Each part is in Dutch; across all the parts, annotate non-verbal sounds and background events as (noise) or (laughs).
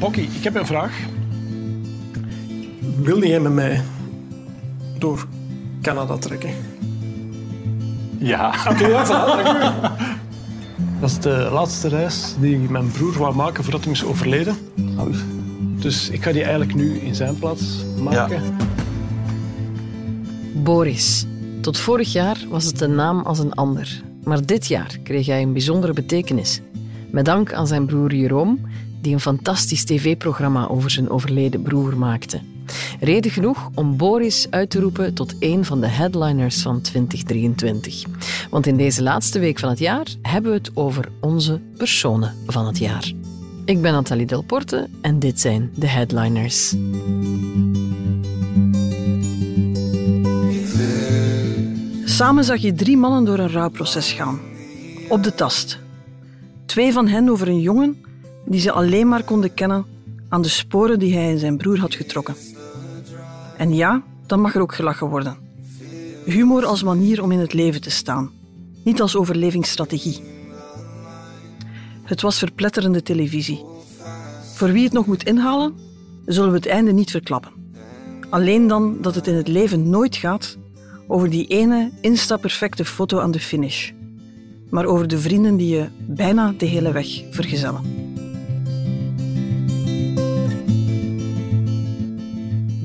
Pocky, ik heb een vraag. Wil jij met mij door Canada trekken? Ja. Oké, ja, voilà, dank u. (laughs) Dat is de laatste reis die mijn broer wou maken voordat hij is overleden. Dus ik ga die eigenlijk nu in zijn plaats maken. Boris. Tot vorig jaar was het een naam als een ander. Maar dit jaar kreeg hij een bijzondere betekenis. Met dank aan zijn broer Jeroen, die een fantastisch tv-programma over zijn overleden broer maakte. Reden genoeg om Boris uit te roepen tot een van de headliners van 2023. Want in deze laatste week van het jaar hebben we het over onze personen van het jaar. Ik ben Nathalie Delporte en dit zijn de headliners. Samen zag je drie mannen door een rouwproces gaan. Op de tast. Twee van hen over een jongen die ze alleen maar konden kennen aan de sporen die hij in zijn broer had getrokken. En ja, dan mag er ook gelachen worden. Humor als manier om in het leven te staan, niet als overlevingsstrategie. Het was verpletterende televisie. Voor wie het nog moet inhalen, zullen we het einde niet verklappen. Alleen dan dat het in het leven nooit gaat over die ene insta-perfecte foto aan de finish, maar over de vrienden die je bijna de hele weg vergezellen.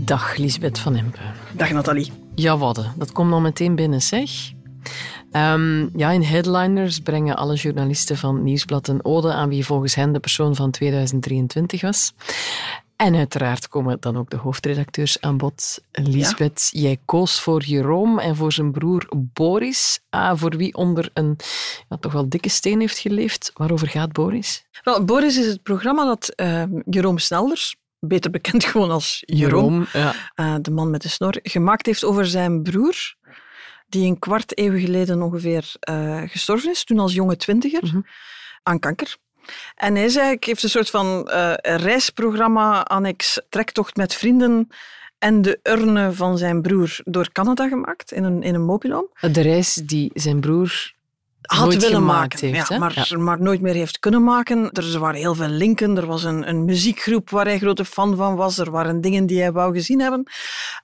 Dag Lisbeth van Impe. Dag Nathalie. Ja, wadden. Dat komt al meteen binnen, zeg. Ehm, ja, in Headliners brengen alle journalisten van Nieuwsblad een ode aan wie volgens hen de persoon van 2023 was. En uiteraard komen dan ook de hoofdredacteurs aan bod. Lisbeth, jij koos voor Jeroen en voor zijn broer Boris. Ah, voor wie onder een ja, toch wel dikke steen heeft geleefd. Waarover gaat Boris? Wel, Boris is het programma dat uh, Jeroen Snelders, beter bekend (laughs) gewoon als Jeroen, ja. uh, de man met de snor, gemaakt heeft over zijn broer, die een kwart eeuw geleden ongeveer uh, gestorven is, toen als jonge twintiger, Mhm. aan kanker. En hij is eigenlijk, heeft een soort van uh, reisprogramma, annex trektocht met vrienden en de urne van zijn broer door Canada gemaakt, in een, in een mobiloom. De reis die zijn broer had nooit willen maken, heeft, ja, maar, Ja. maar nooit meer heeft kunnen maken. Er waren heel veel linken. Er was een, een muziekgroep waar hij grote fan van was. Er waren dingen die hij wou gezien hebben.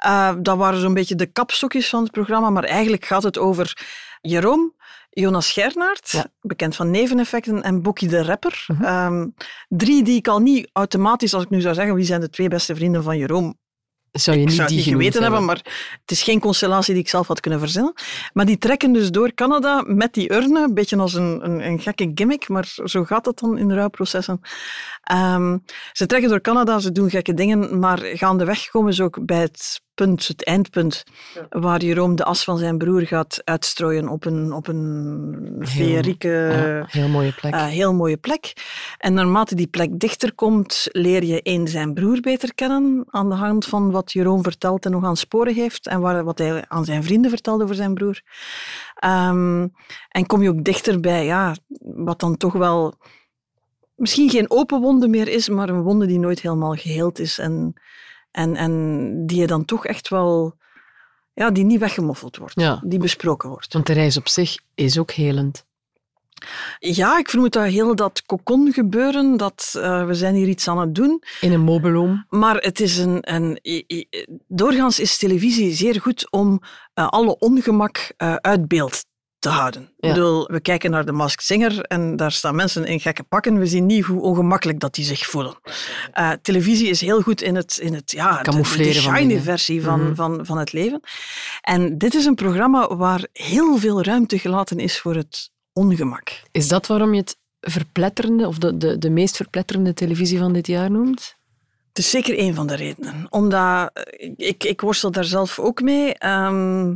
Uh, dat waren zo'n beetje de kapstokjes van het programma. Maar eigenlijk gaat het over Jeroen, Jonas Gernaert, Ja. bekend van Neveneffecten, en Bokkie de Rapper. Mhm. Um, drie die ik al niet automatisch, als ik nu zou zeggen wie zijn de twee beste vrienden van Jeroen, Zou je ik niet zou die niet geweten hebben, maar het is geen constellatie die ik zelf had kunnen verzinnen. Maar die trekken dus door Canada met die urne, een beetje als een, een, een gekke gimmick, maar zo gaat dat dan in rouwprocessen. Ehm, ze trekken door Canada, ze doen gekke dingen, maar gaandeweg komen ze ook bij het punt, het eindpunt, waar Jeroen de as van zijn broer gaat uitstrooien op een, op een feerieke, Ja, heel mooie plek. eh, heel mooie plek. En naarmate die plek dichter komt, leer je één zijn broer beter kennen aan de hand van wat Jeroen vertelt en nog aan sporen heeft en waar, wat hij aan zijn vrienden vertelt over zijn broer. Ehm, en kom je ook dichter bij ja, wat dan toch wel misschien geen open wonde meer is, maar een wonde die nooit helemaal geheeld is en, en, en die je dan toch echt wel, ja, die niet weggemoffeld wordt, Ja. die besproken wordt. Want de reis op zich is ook helend. Ja, ik vermoed dat heel dat cocon gebeuren, dat uh, we zijn hier iets aan het doen. In een mobiloom. Maar het is een, een, doorgaans is televisie zeer goed om uh, alle ongemak uh, uit beeld te houden. Ja. Ik bedoel, we kijken naar de Masked Singer en daar staan mensen in gekke pakken. We zien niet hoe ongemakkelijk dat die zich voelen. Uh, televisie is heel goed in het, in het ja, de, de Camoufleren van shiny dingen. versie van, Mhm. van, van het leven. En dit is een programma waar heel veel ruimte gelaten is voor het ongemak. Is dat waarom je het verpletterende, of de, de, de meest verpletterende televisie van dit jaar noemt? Het is zeker een van de redenen. Omdat, eh, ik, ik worstel daar zelf ook mee. Ehm,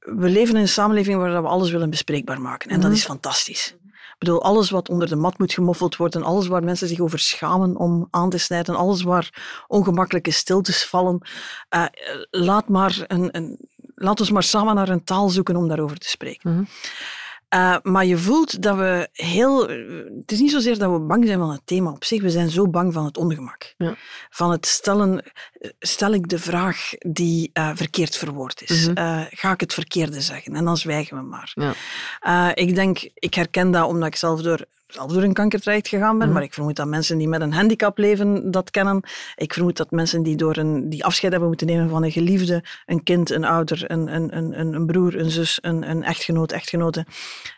we leven in een samenleving waar we alles willen bespreekbaar maken. En dat Mhm. is fantastisch. Ik bedoel, alles wat onder de mat moet gemoffeld worden, alles waar mensen zich over schamen om aan te snijden, alles waar ongemakkelijke stiltes vallen, eh, laat, maar een, een, laat ons maar samen naar een taal zoeken om daarover te spreken. Mhm. Uh, maar je voelt dat we heel. Het is niet zozeer dat we bang zijn van het thema op zich, we zijn zo bang van het ongemak. Ja. Van het stellen. Stel ik de vraag die uh, verkeerd verwoord is? Mhm. Uh, ga ik het verkeerde zeggen? En dan zwijgen we maar. Ja. Ik denk, ik herken dat omdat ik zelf door zelf door een kankertraject gegaan ben, Mhm. maar ik vermoed dat mensen die met een handicap leven dat kennen. Ik vermoed dat mensen die, door een, die afscheid hebben moeten nemen van een geliefde, een kind, een ouder, een, een, een, een broer, een zus, een, een echtgenoot, echtgenote,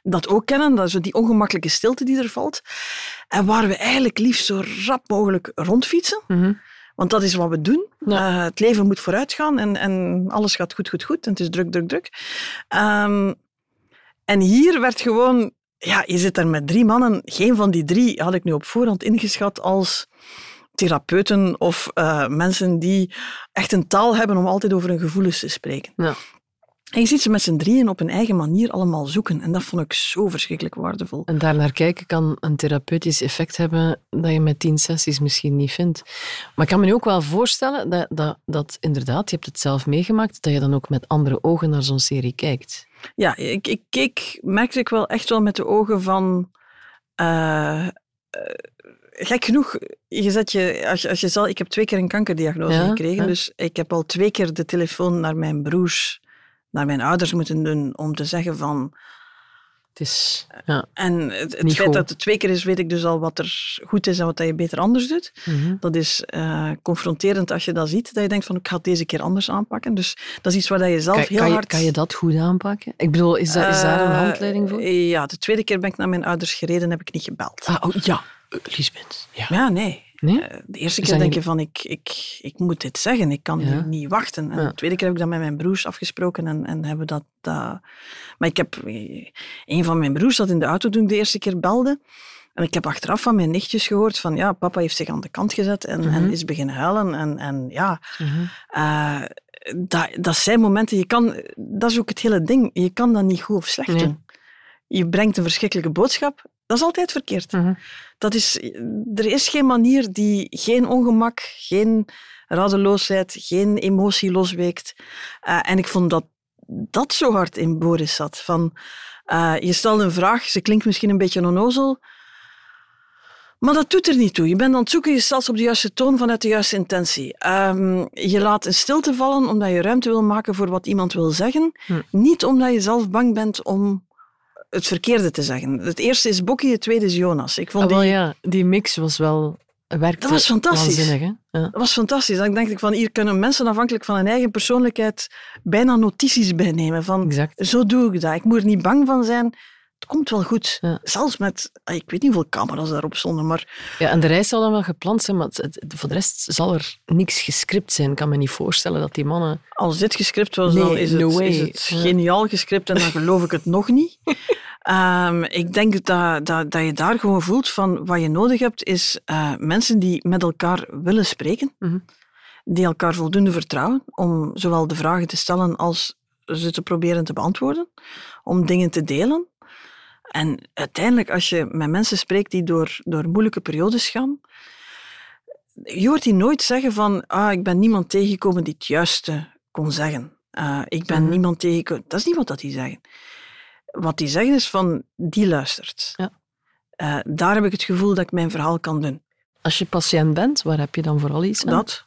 dat ook kennen. Dat is die ongemakkelijke stilte die er valt. En waar we eigenlijk liefst zo rap mogelijk rondfietsen. Mhm. Want dat is wat we doen. Ja. Eh, het leven moet vooruitgaan en, en alles gaat goed, goed, goed. En het is druk, druk, druk. Ehm, en hier werd gewoon... Ja, je zit daar met drie mannen. Geen van die drie had ik nu op voorhand ingeschat als therapeuten of eh, mensen die echt een taal hebben om altijd over hun gevoelens te spreken. Ja. En je ziet ze met z'n drieën op hun eigen manier allemaal zoeken. En dat vond ik zo verschrikkelijk waardevol. En daar naar kijken kan een therapeutisch effect hebben dat je met tien sessies misschien niet vindt. Maar ik kan me nu ook wel voorstellen dat, dat, dat inderdaad, je hebt het zelf meegemaakt, dat je dan ook met andere ogen naar zo'n serie kijkt. Ja, ik, ik keek, merkte ik wel echt wel met de ogen van... eh, gek genoeg, je zet je, als je, als je zal, ik heb twee keer een kankerdiagnose Ja, gekregen, ja. dus ik heb al twee keer de telefoon naar mijn broers, naar mijn ouders moeten doen om te zeggen van... Het is... Ja. En het, het feit goed. dat het twee keer is, weet ik dus al wat er goed is en wat je beter anders doet. Mhm. Dat is eh, confronterend als je dat ziet, dat je denkt van ik ga het deze keer anders aanpakken. Dus dat is iets waar dat je zelf Kan, heel kan, je, hard... kan je dat goed aanpakken? Ik bedoel, is, dat, is daar een Eh, handleiding voor? Ja, de tweede keer ben ik naar mijn ouders gereden en heb ik niet gebeld. Ah, oh, ja, Lisbeth. Ja. Ja, nee. Nee? Eh, De eerste keer denk je van, ik, ik, ik moet dit zeggen, ik kan Ja. niet wachten. En Ja. de tweede keer heb ik dat met mijn broers afgesproken en, en hebben dat. Maar ik heb... Een van mijn broers zat in de auto toen ik de eerste keer belde. En ik heb achteraf van mijn nichtjes gehoord van, ja, papa heeft zich aan de kant gezet en, en Mhm. is beginnen huilen. En, en ja, Mhm. eh, dat, dat zijn momenten, je kan... Dat is ook het hele ding, je kan dat niet goed of slecht Nee. doen. Je brengt een verschrikkelijke boodschap, dat is altijd verkeerd. Mhm. Dat is, er is geen manier die geen ongemak, geen radeloosheid, geen emotie losweekt. Eh, en ik vond dat dat zo hard in Boris zat. Van, eh, je stelt een vraag, ze klinkt misschien een beetje onnozel, maar dat doet er niet toe. Je bent aan het zoeken, je stelt ze op de juiste toon vanuit de juiste intentie. Ehm, je laat een stilte vallen omdat je ruimte wil maken voor wat iemand wil zeggen. Hm. Niet omdat je zelf bang bent om het verkeerde te zeggen. Het eerste is Bokkie, het tweede is Jonas. Ik vond Ah, die, ja, die mix was wel... Werkte Dat was fantastisch. Ja. Dat was fantastisch. Dan dacht ik van, hier kunnen mensen afhankelijk van hun eigen persoonlijkheid bijna notities bij nemen. Van, Exact. zo doe ik dat. Ik moet er niet bang van zijn. Het komt wel goed. Ja. Zelfs met, ah, ik weet niet hoeveel camera's daarop stonden, maar Ja, en de reis zal dan wel gepland zijn, maar het, voor de rest zal er niks gescript zijn. Ik kan me niet voorstellen dat die mannen... als dit gescript was, Nee, dan is no het, is het Ja. geniaal gescript en dan (laughs) geloof ik het nog niet. (laughs) Ehm, ik denk dat, dat, dat je daar gewoon voelt van wat je nodig hebt, is eh, mensen die met elkaar willen spreken, Mhm. die elkaar voldoende vertrouwen om zowel de vragen te stellen als ze te proberen te beantwoorden, om dingen te delen. En uiteindelijk, als je met mensen spreekt die door, door moeilijke periodes gaan, je hoort die nooit zeggen van ah, ik ben niemand tegengekomen die het juiste kon zeggen. Eh, ik ben Mhm. niemand tegengekomen. Dat is niet wat dat die zeggen. Wat die zeggen is van, die luistert. Ja. Eh, daar heb ik het gevoel dat ik mijn verhaal kan doen. Als je patiënt bent, waar heb je dan vooral iets aan? Dat.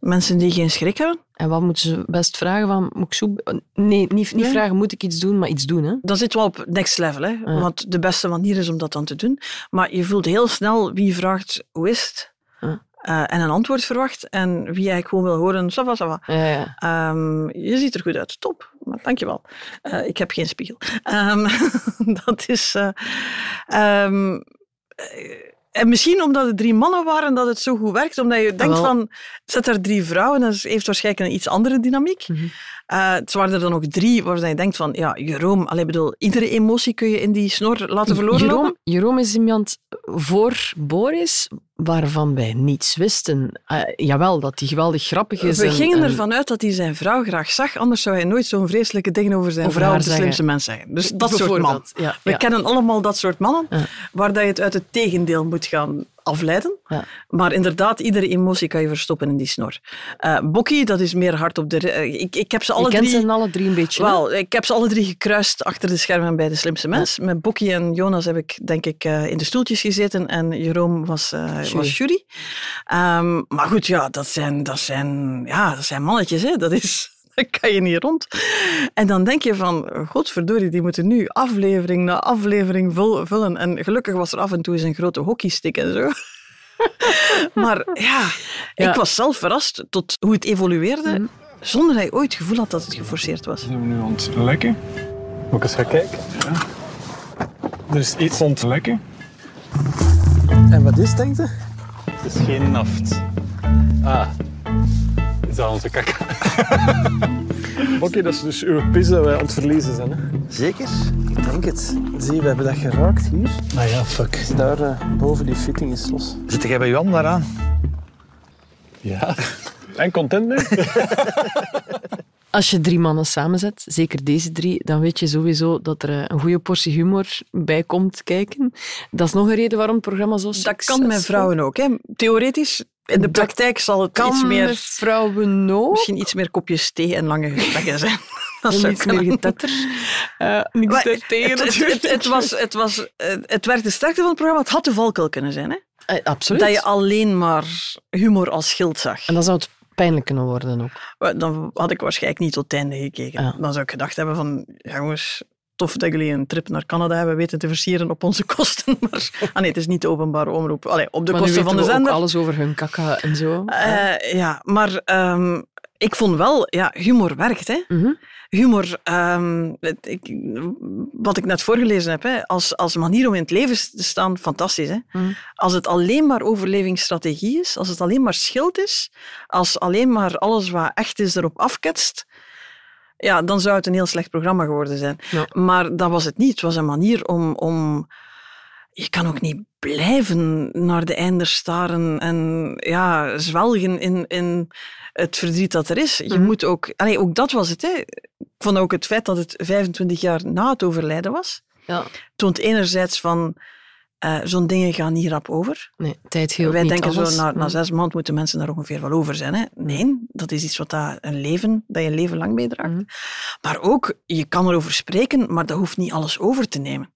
Mensen die geen schrik hebben, En wat moeten ze best vragen van... Moet ik. Nee, niet, niet vragen, moet ik iets doen, maar iets doen, hè? dat zit wel op next level. Hè? Ja. Want de beste manier is om dat dan te doen. Maar je voelt heel snel wie vraagt, hoe is het? Ja. Eh, en een antwoord verwacht. En wie eigenlijk gewoon wil horen, ça va, ça va. Ja, ja. Ehm, je ziet er goed uit. Top. Maar dankjewel. Eh ik heb geen spiegel. Ehm, (laughs) dat is... eh, ehm, eh, en misschien omdat het drie mannen waren dat het zo goed werkt. Omdat je denkt van, zet er drie vrouwen, dat heeft waarschijnlijk een iets andere dynamiek. Eh, het waren er dan nog drie waarvan je denkt van, ja, Jeroen, allee, bedoel, iedere emotie kun je in die snor laten verloren lopen. Jeroen, Jeroen is iemand voor Boris waarvan wij niets wisten. Eh, jawel, dat hij geweldig grappig is. We en- gingen en- ervan uit dat hij zijn vrouw graag zag, anders zou hij nooit zo'n vreselijke dingen over zijn Over vrouw de slimste mens zeggen. Dus dat soort man. Ja, We ja. kennen allemaal dat soort mannen, Ja. waar dat je het uit het tegendeel moet gaan afleiden. Ja. Maar inderdaad, iedere emotie kan je verstoppen in die snor. Eh Bokkie, dat is meer hard op de... eh, ik, ik heb ze Je alle kent drie... ze alle drie een beetje. Wel, ik heb ze alle drie gekruist achter de schermen bij De Slimste Mens. Met Bokkie en Jonas heb ik, denk ik, eh, in de stoeltjes gezeten en Jeroen was, Jury. was jury. Ehm, maar goed, ja, dat zijn, dat zijn, ja, dat zijn mannetjes. Hè. Dat is, dan (laughs) kan je niet rond. En dan denk je van, godverdorie, die moeten nu aflevering na aflevering vul- vullen. En gelukkig was er af en toe eens een grote hockeystick en zo. (laughs) maar ja, Ja. ik was zelf verrast tot hoe het evolueerde, Mhm. zonder dat je ooit het gevoel had dat het geforceerd was. Zijn we nu aan het lekken? Moet ik eens gaan kijken? Ja. Er is iets aan het lekken. En wat is, denk je? Het is geen naft. Ah. Is dat onze kak? (laughs) Oké, dat is dus uw pis dat wij aan het verliezen zijn. Hè? Zeker? Ik denk het. Zie, we hebben dat geraakt hier. Ah ja, fuck. Daar eh, boven die fitting is los. Zit jij bij je handen daaraan? Ja. En content mee? (laughs) Als je drie mannen samenzet, zeker deze drie, dan weet je sowieso dat er eh, een goede portie humor bij komt kijken. Dat is nog een reden waarom het programma zo Dat succesvol kan met vrouwen ook. Hè. Theoretisch, in de praktijk zal het kan iets meer, vrouwen misschien iets meer kopjes thee en lange gesprekken zijn. (laughs) Dat zou iets meer getetter. Eh niks Maar daartegen het, het, natuurlijk. het, het, was, het, was, eh, het werd de sterkte van het programma. Het had de valkuil kunnen zijn. Hè? Eh, absoluut. Dat je alleen maar humor als schild zag. En dan zou het pijnlijk kunnen worden ook. Dan had ik waarschijnlijk niet tot het einde gekeken. Dan zou ik gedacht hebben van... Jongens, tof dat jullie een trip naar Canada hebben weten te versieren op onze kosten. (laughs) Maar ah nee, het is niet de openbare omroep. Allee, op de maar kosten van de we ook zender. alles over hun kaka en zo. Eh, ja, maar ehm, ik vond wel... Ja, humor werkt, hè. Mhm. humor, ehm, ik, wat ik net voorgelezen heb, hè, als, als manier om in het leven te staan, fantastisch. Hè? Mhm. Als het alleen maar overlevingsstrategie is, als het alleen maar schild is, als alleen maar alles wat echt is erop afketst, ja, dan zou het een heel slecht programma geworden zijn. Ja. Maar dat was het niet. Het was een manier om... om je kan ook niet blijven naar de einder staren en ja, zwelgen in, in het verdriet dat er is. Je Mhm. moet ook... Allee, ook dat was het. Hè. Ik vond ook het feit dat het 25 jaar na het overlijden was, Ja. toont enerzijds van... eh, Zo'n dingen gaan niet rap over. Nee, tijd heel Wij denken alles. zo, na, na zes maanden moeten mensen daar ongeveer wel over zijn. Hè? Nee, dat is iets wat dat een leven, dat je een leven lang meedraagt. Mhm. Maar ook, je kan erover spreken, maar dat hoeft niet alles over te nemen.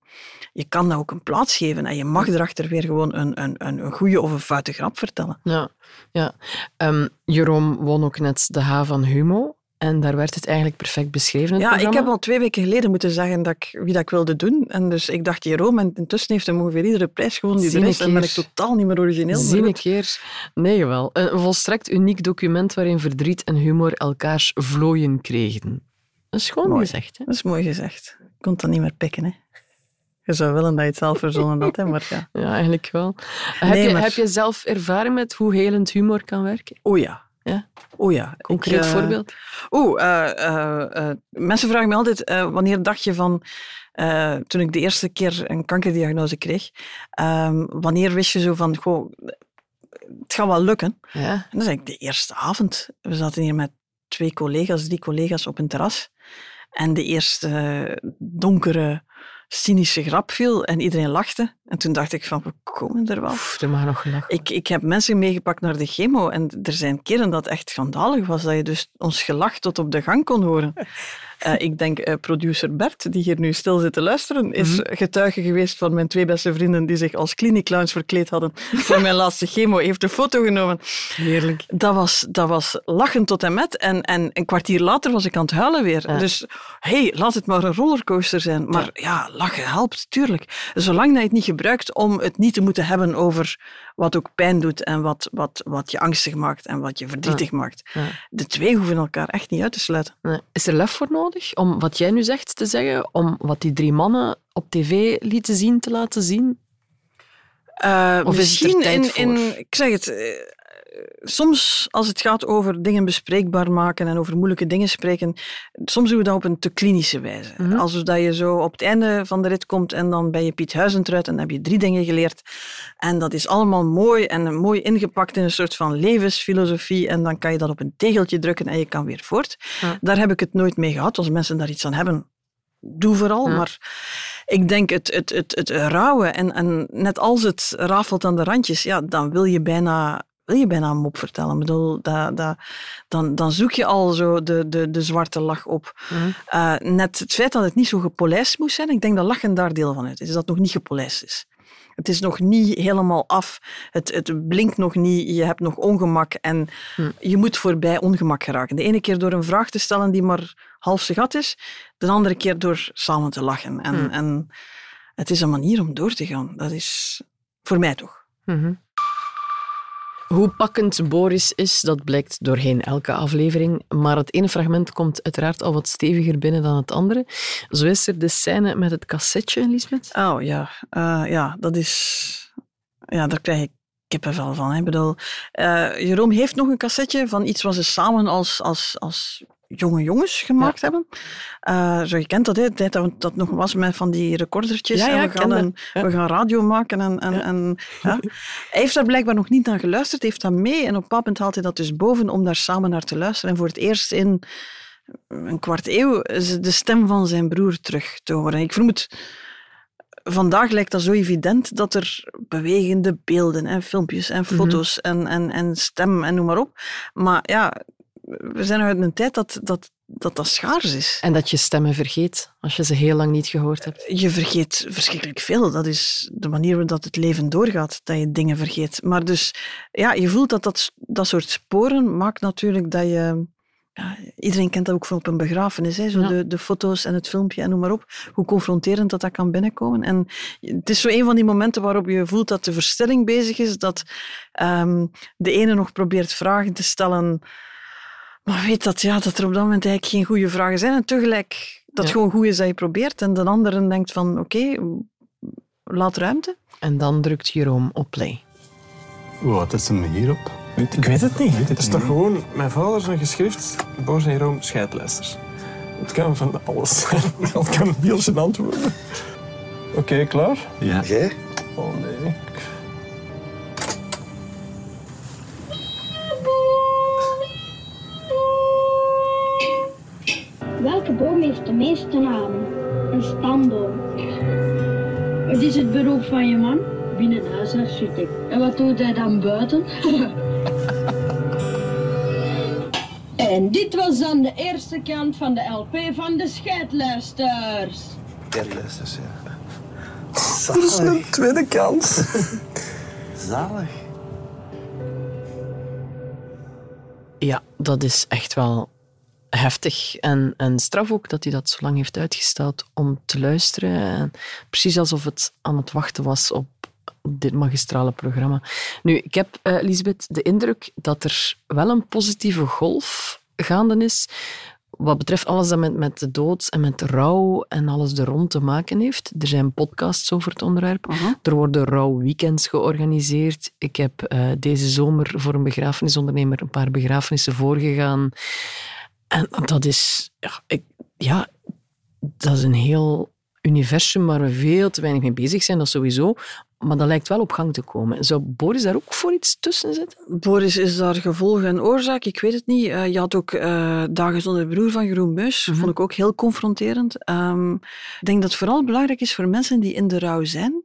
Je kan dat ook een plaats geven en je mag erachter weer gewoon een, een, een, een goede of een foute grap vertellen. Ja, ja. Ehm, Jeroen won ook net de H van Humo. En daar werd het eigenlijk perfect beschreven. in het Ja, ik programma. heb al twee weken geleden moeten zeggen dat ik, wie dat ik wilde doen. En dus ik dacht, Jeroen, en intussen heeft hem ongeveer iedere prijs gewonnen die er is. En ben ik totaal niet meer origineel. goed. keer. Nee, wel. Een volstrekt uniek document waarin verdriet en humor elkaars vlooien kregen. Dat is gewoon Mooi. gezegd. Hè? Dat is mooi gezegd. Ik kon dat niet meer pikken, hè. Je zou willen dat je het zelf verzonnen had, hè, maar ja. Ja, eigenlijk wel. Heb, je, maar- heb je zelf ervaring met hoe helend humor kan werken? Oh ja. Ja? Oh ja. Concreet Ik, eh, voorbeeld? Oeh, eh, mensen vragen me altijd, wanneer dacht je van, toen ik de eerste keer een kankerdiagnose kreeg, ehm, wanneer wist je zo van, goh, het gaat wel lukken? Ja. En dat is eigenlijk de eerste avond. We zaten hier met twee collega's, drie collega's op een terras. En de eerste donkere, cynische grap viel en iedereen lachte. En toen dacht ik van, we komen er wel. Er mag nog gelachen. Ik, ik heb mensen meegepakt naar de chemo en er zijn keren dat echt schandalig was, dat je dus ons gelach tot op de gang kon horen. (laughs) Eh, ik denk, eh, producer Bert, die hier nu stil zit te luisteren, is getuige geweest van mijn twee beste vrienden die zich als kliniekclowns verkleed hadden voor mijn (laughs) laatste chemo. Heeft een foto genomen. Heerlijk. Dat was, dat was lachen tot en met. En, en een kwartier later was ik aan het huilen weer. Ja. Dus, hey, laat het maar een rollercoaster zijn. Maar ja, lachen helpt, tuurlijk. Zolang dat je het niet gebruikt om het niet te moeten hebben over wat ook pijn doet en wat, wat, wat je angstig maakt en wat je verdrietig maakt. Ja. De twee hoeven elkaar echt niet uit te sluiten. Nee. Is er lef voor nodig om wat jij nu zegt te zeggen, om wat die drie mannen op tv lieten zien te laten zien? Eh, Of is het er tijd in, in, voor? ik zeg het, eh, soms als het gaat over dingen bespreekbaar maken en over moeilijke dingen spreken, soms doen we dat op een te klinische wijze. Mhm. Alsof dat je zo op het einde van de rit komt en dan ben je Piet Huizentruid en dan heb je drie dingen geleerd. En dat is allemaal mooi en mooi ingepakt in een soort van levensfilosofie en dan kan je dat op een tegeltje drukken en je kan weer voort. Ja. Daar heb ik het nooit mee gehad. Als mensen daar iets aan hebben, doe vooral. Ja. Maar ik denk het, het, het, het rauwe en, en net als het rafelt aan de randjes, ja, dan wil je bijna, wil je bijna een mop vertellen. Ik bedoel, dat, dat, dan, dan zoek je al zo de, de, de zwarte lach op. Mhm. Eh, net het feit dat het niet zo gepolijst moest zijn, ik denk dat lachen daar deel van uit is, dat het nog niet gepolijst is. Het is nog niet helemaal af. Het, het blinkt nog niet. Je hebt nog ongemak. En Hm. je moet voorbij ongemak geraken. De ene keer door een vraag te stellen die maar half zijn gat is. De andere keer door samen te lachen. En, Hm. en het is een manier om door te gaan. Dat is voor mij toch. Mhm. Hoe pakkend Boris is, dat blijkt doorheen elke aflevering. Maar het ene fragment komt uiteraard al wat steviger binnen dan het andere. Zo is er de scène met het cassetje, Lisbeth. Oh ja, Eh, ja dat is. Ja, daar krijg ik kippenvel van. hè. Ik bedoel, eh Jeroen heeft nog een cassetje van iets wat ze samen als, als, als jonge jongens gemaakt hebben. Eh, zo, je kent dat, hè? de tijd dat dat nog was met van die recordertjes. Ja, ja, en we, gaan een, we gaan radio maken. En, en, en, ja. Hij heeft daar blijkbaar nog niet naar geluisterd, heeft dat mee. En op een bepaald moment haalt hij dat dus boven om daar samen naar te luisteren. En voor het eerst in een kwart eeuw is de stem van zijn broer terug te horen. Ik vermoed vandaag lijkt dat zo evident dat er bewegende beelden en filmpjes en foto's en, en, en stem en noem maar op. Maar ja, we zijn uit een tijd dat dat, dat, dat schaars is. En dat je stemmen vergeet als je ze heel lang niet gehoord hebt. Je vergeet verschrikkelijk veel. Dat is de manier waarop dat het leven doorgaat, dat je dingen vergeet. Maar dus, ja, je voelt dat dat, dat soort sporen maakt natuurlijk dat je... Ja, iedereen kent dat ook van op een begrafenis. Hè? Zo Ja. de, de foto's en het filmpje en noem maar op. Hoe confronterend dat, dat kan binnenkomen. En het is zo een van die momenten waarop je voelt dat de verstelling bezig is. Dat ehm, de ene nog probeert vragen te stellen... Maar weet dat, ja, dat er op dat moment eigenlijk geen goede vragen zijn. En tegelijk dat Ja. gewoon goed is dat je probeert. En de andere denkt van, oké, laat ruimte. En dan drukt Jeroen op play. Wat is hem hierop? Weet Ik weet het niet. het het is toch gewoon mijn vader zijn geschrift, Boris en Jeroen, scheidluisters. Het kan van alles zijn. (laughs) Het kan heel gênant worden. Oké, klaar? Ja. Jij? Oh nee. Boom heeft de meeste namen? Een stamboom. Wat is het beroep van je man? Binnenhuisarchitect. En wat doet hij dan buiten? (laughs) en dit was dan de eerste kant van de LP van de scheidluisters. Ja, luister, ja. Dat is een Zalig. tweede kans. Zalig. Ja, dat is echt wel heftig. En, en straf ook dat hij dat zo lang heeft uitgesteld om te luisteren. En precies alsof het aan het wachten was op dit magistrale programma. Nu, ik heb, eh Lisbeth, de indruk dat er wel een positieve golf gaande is wat betreft alles dat met, met de dood en met rouw en alles er rond te maken heeft. Er zijn podcasts over het onderwerp. Er worden rouwweekends georganiseerd. Ik heb eh, deze zomer voor een begrafenisondernemer een paar begrafenissen voorgegaan. En dat is, ja, ik, ja, dat is een heel universum waar we veel te weinig mee bezig zijn, dat sowieso. Maar dat lijkt wel op gang te komen. Zou Boris daar ook voor iets tussen zitten? Boris is daar gevolg en oorzaak, ik weet het niet. Eh, je had ook eh, Dagen zonder broer van Jeroen Meus, Mhm. vond ik ook heel confronterend. Ehm, ik denk dat het vooral belangrijk is voor mensen die in de rouw zijn,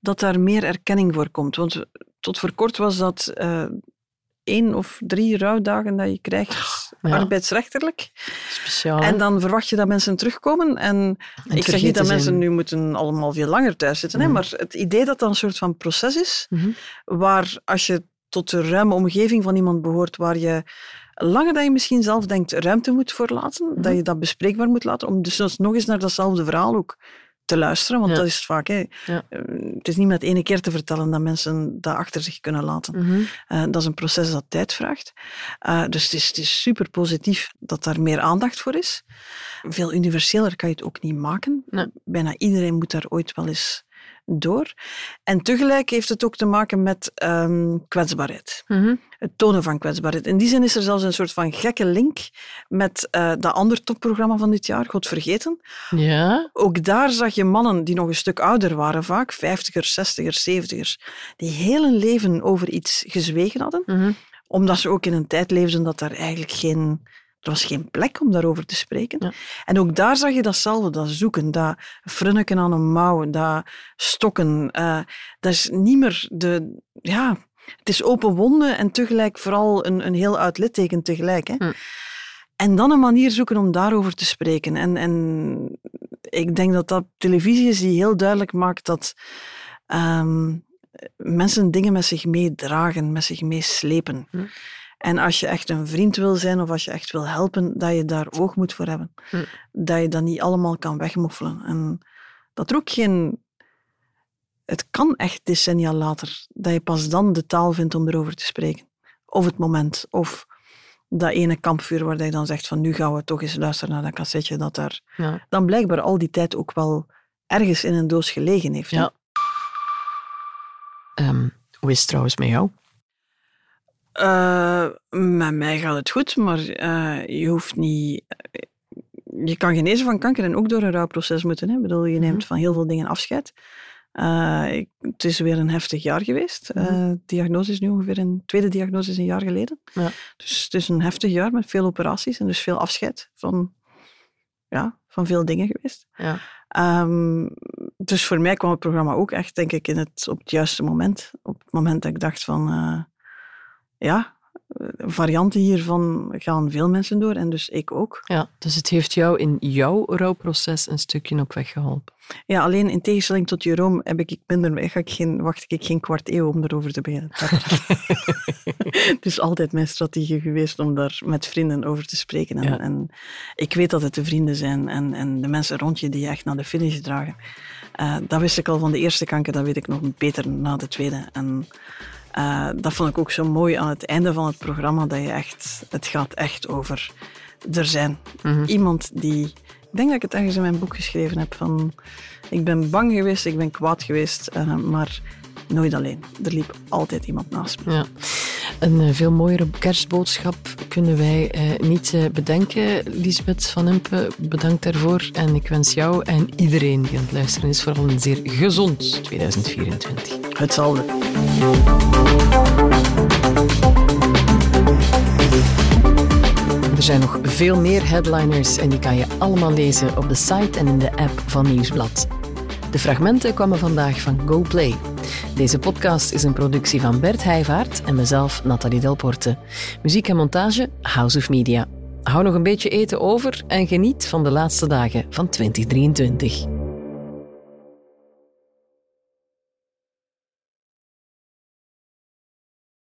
dat daar meer erkenning voor komt. Want tot voor kort was dat eh, één of drie rouwdagen dat je krijgt, Ja. arbeidsrechtelijk. Speciaal. En dan verwacht je dat mensen terugkomen. En, En ik zeg niet dat mensen nu moeten allemaal veel langer thuis zitten, hè, Mhm. maar het idee dat dat een soort van proces is, Mhm. waar als je tot de ruime omgeving van iemand behoort, waar je langer dan je misschien zelf denkt ruimte moet voor laten, Mhm. dat je dat bespreekbaar moet laten, om dus nog eens naar datzelfde verhaal ook te luisteren, want Ja. dat is het vaak. Hè. Ja. Eh, Het is niet met ene keer te vertellen dat mensen dat achter zich kunnen laten. Mhm. Eh, dat is een proces dat tijd vraagt. Eh, dus het is, het is super positief dat daar meer aandacht voor is. Veel universeler kan je het ook niet maken. Nee. Bijna iedereen moet daar ooit wel eens door. En tegelijk heeft het ook te maken met ehm, kwetsbaarheid. Mhm. Het tonen van kwetsbaarheid. In die zin is er zelfs een soort van gekke link met eh, dat andere topprogramma van dit jaar, God Vergeten. Ja. Ook daar zag je mannen die nog een stuk ouder waren, vaak vijftigers, zestigers, zeventigers, die heel hun leven over iets gezwegen hadden, Mhm. omdat ze ook in een tijd leefden dat daar eigenlijk geen... Er was geen plek om daarover te spreken. Ja. En ook daar zag je datzelfde, dat zoeken, dat frunniken aan een mouw, dat stokken. eh, dat is niet meer de... Ja, het is open wonden en tegelijk vooral een, een heel oud litteken tegelijk. Hè. Hm. En dan een manier zoeken om daarover te spreken. En, en ik denk dat dat televisie is die heel duidelijk maakt dat ehm, mensen dingen met zich meedragen, met zich meeslepen. Hm. En als je echt een vriend wil zijn of als je echt wil helpen, dat je daar oog moet voor hebben. Hm. Dat je dat niet allemaal kan wegmoffelen. En dat er ook geen... Het kan echt decennia later, dat je pas dan de taal vindt om erover te spreken. Of het moment, of dat ene kampvuur waar je dan zegt van nu gaan we toch eens luisteren naar dat cassetje dat daar Ja. dan blijkbaar al die tijd ook wel ergens in een doos gelegen heeft. Ja. Ehm, hoe is het trouwens met jou? Eh, met mij gaat het goed, maar eh, je hoeft niet... Je kan genezen van kanker en ook door een rouwproces moeten. Hè. Ik bedoel, je neemt Mhm. van heel veel dingen afscheid. Eh, ik- het is weer een heftig jaar geweest. Mhm. diagnose is nu ongeveer een... Tweede diagnose is een jaar geleden. Ja. Dus het is een heftig jaar met veel operaties en dus veel afscheid van, ja, van veel dingen geweest. Ja. Ehm, dus voor mij kwam het programma ook echt, denk ik, in het, op het juiste moment. Op het moment dat ik dacht van, ja, eh, varianten hiervan gaan veel mensen door en dus ik ook. ja. Dus het heeft jou in jouw rouwproces een stukje op weg geholpen. Ja, alleen in tegenstelling tot Jeroen heb ik minder, ga ik geen, wacht ik geen kwart eeuw om erover te beginnen. het is (laughs) (laughs) altijd mijn strategie geweest om daar met vrienden over te spreken. En, Ja. en ik weet dat het de vrienden zijn en, en de mensen rond je die je echt naar de finish dragen. Eh, dat wist ik al van de eerste kanker, dat weet ik nog beter na de tweede. En eh, dat vond ik ook zo mooi aan het einde van het programma, dat je echt, het gaat echt over er zijn. Mhm. Iemand die, ik denk dat ik het ergens in mijn boek geschreven heb, van ik ben bang geweest, ik ben kwaad geweest, eh, maar nooit alleen. Er liep altijd iemand naast me. Ja. Een eh, veel mooiere kerstboodschap kunnen wij eh, niet eh, bedenken. Lisbeth van Impe, bedankt daarvoor. En ik wens jou en iedereen die aan het luisteren is vooral een zeer gezond 2024. Hetzelfde. Er zijn nog veel meer headliners en die kan je allemaal lezen op de site en in de app van Nieuwsblad. De fragmenten kwamen vandaag van GoPlay. Deze podcast is een productie van Bert Heijvaart en mezelf, Nathalie Delporte. Muziek en montage, House of Media. Hou nog een beetje eten over en geniet van de laatste dagen van 2023.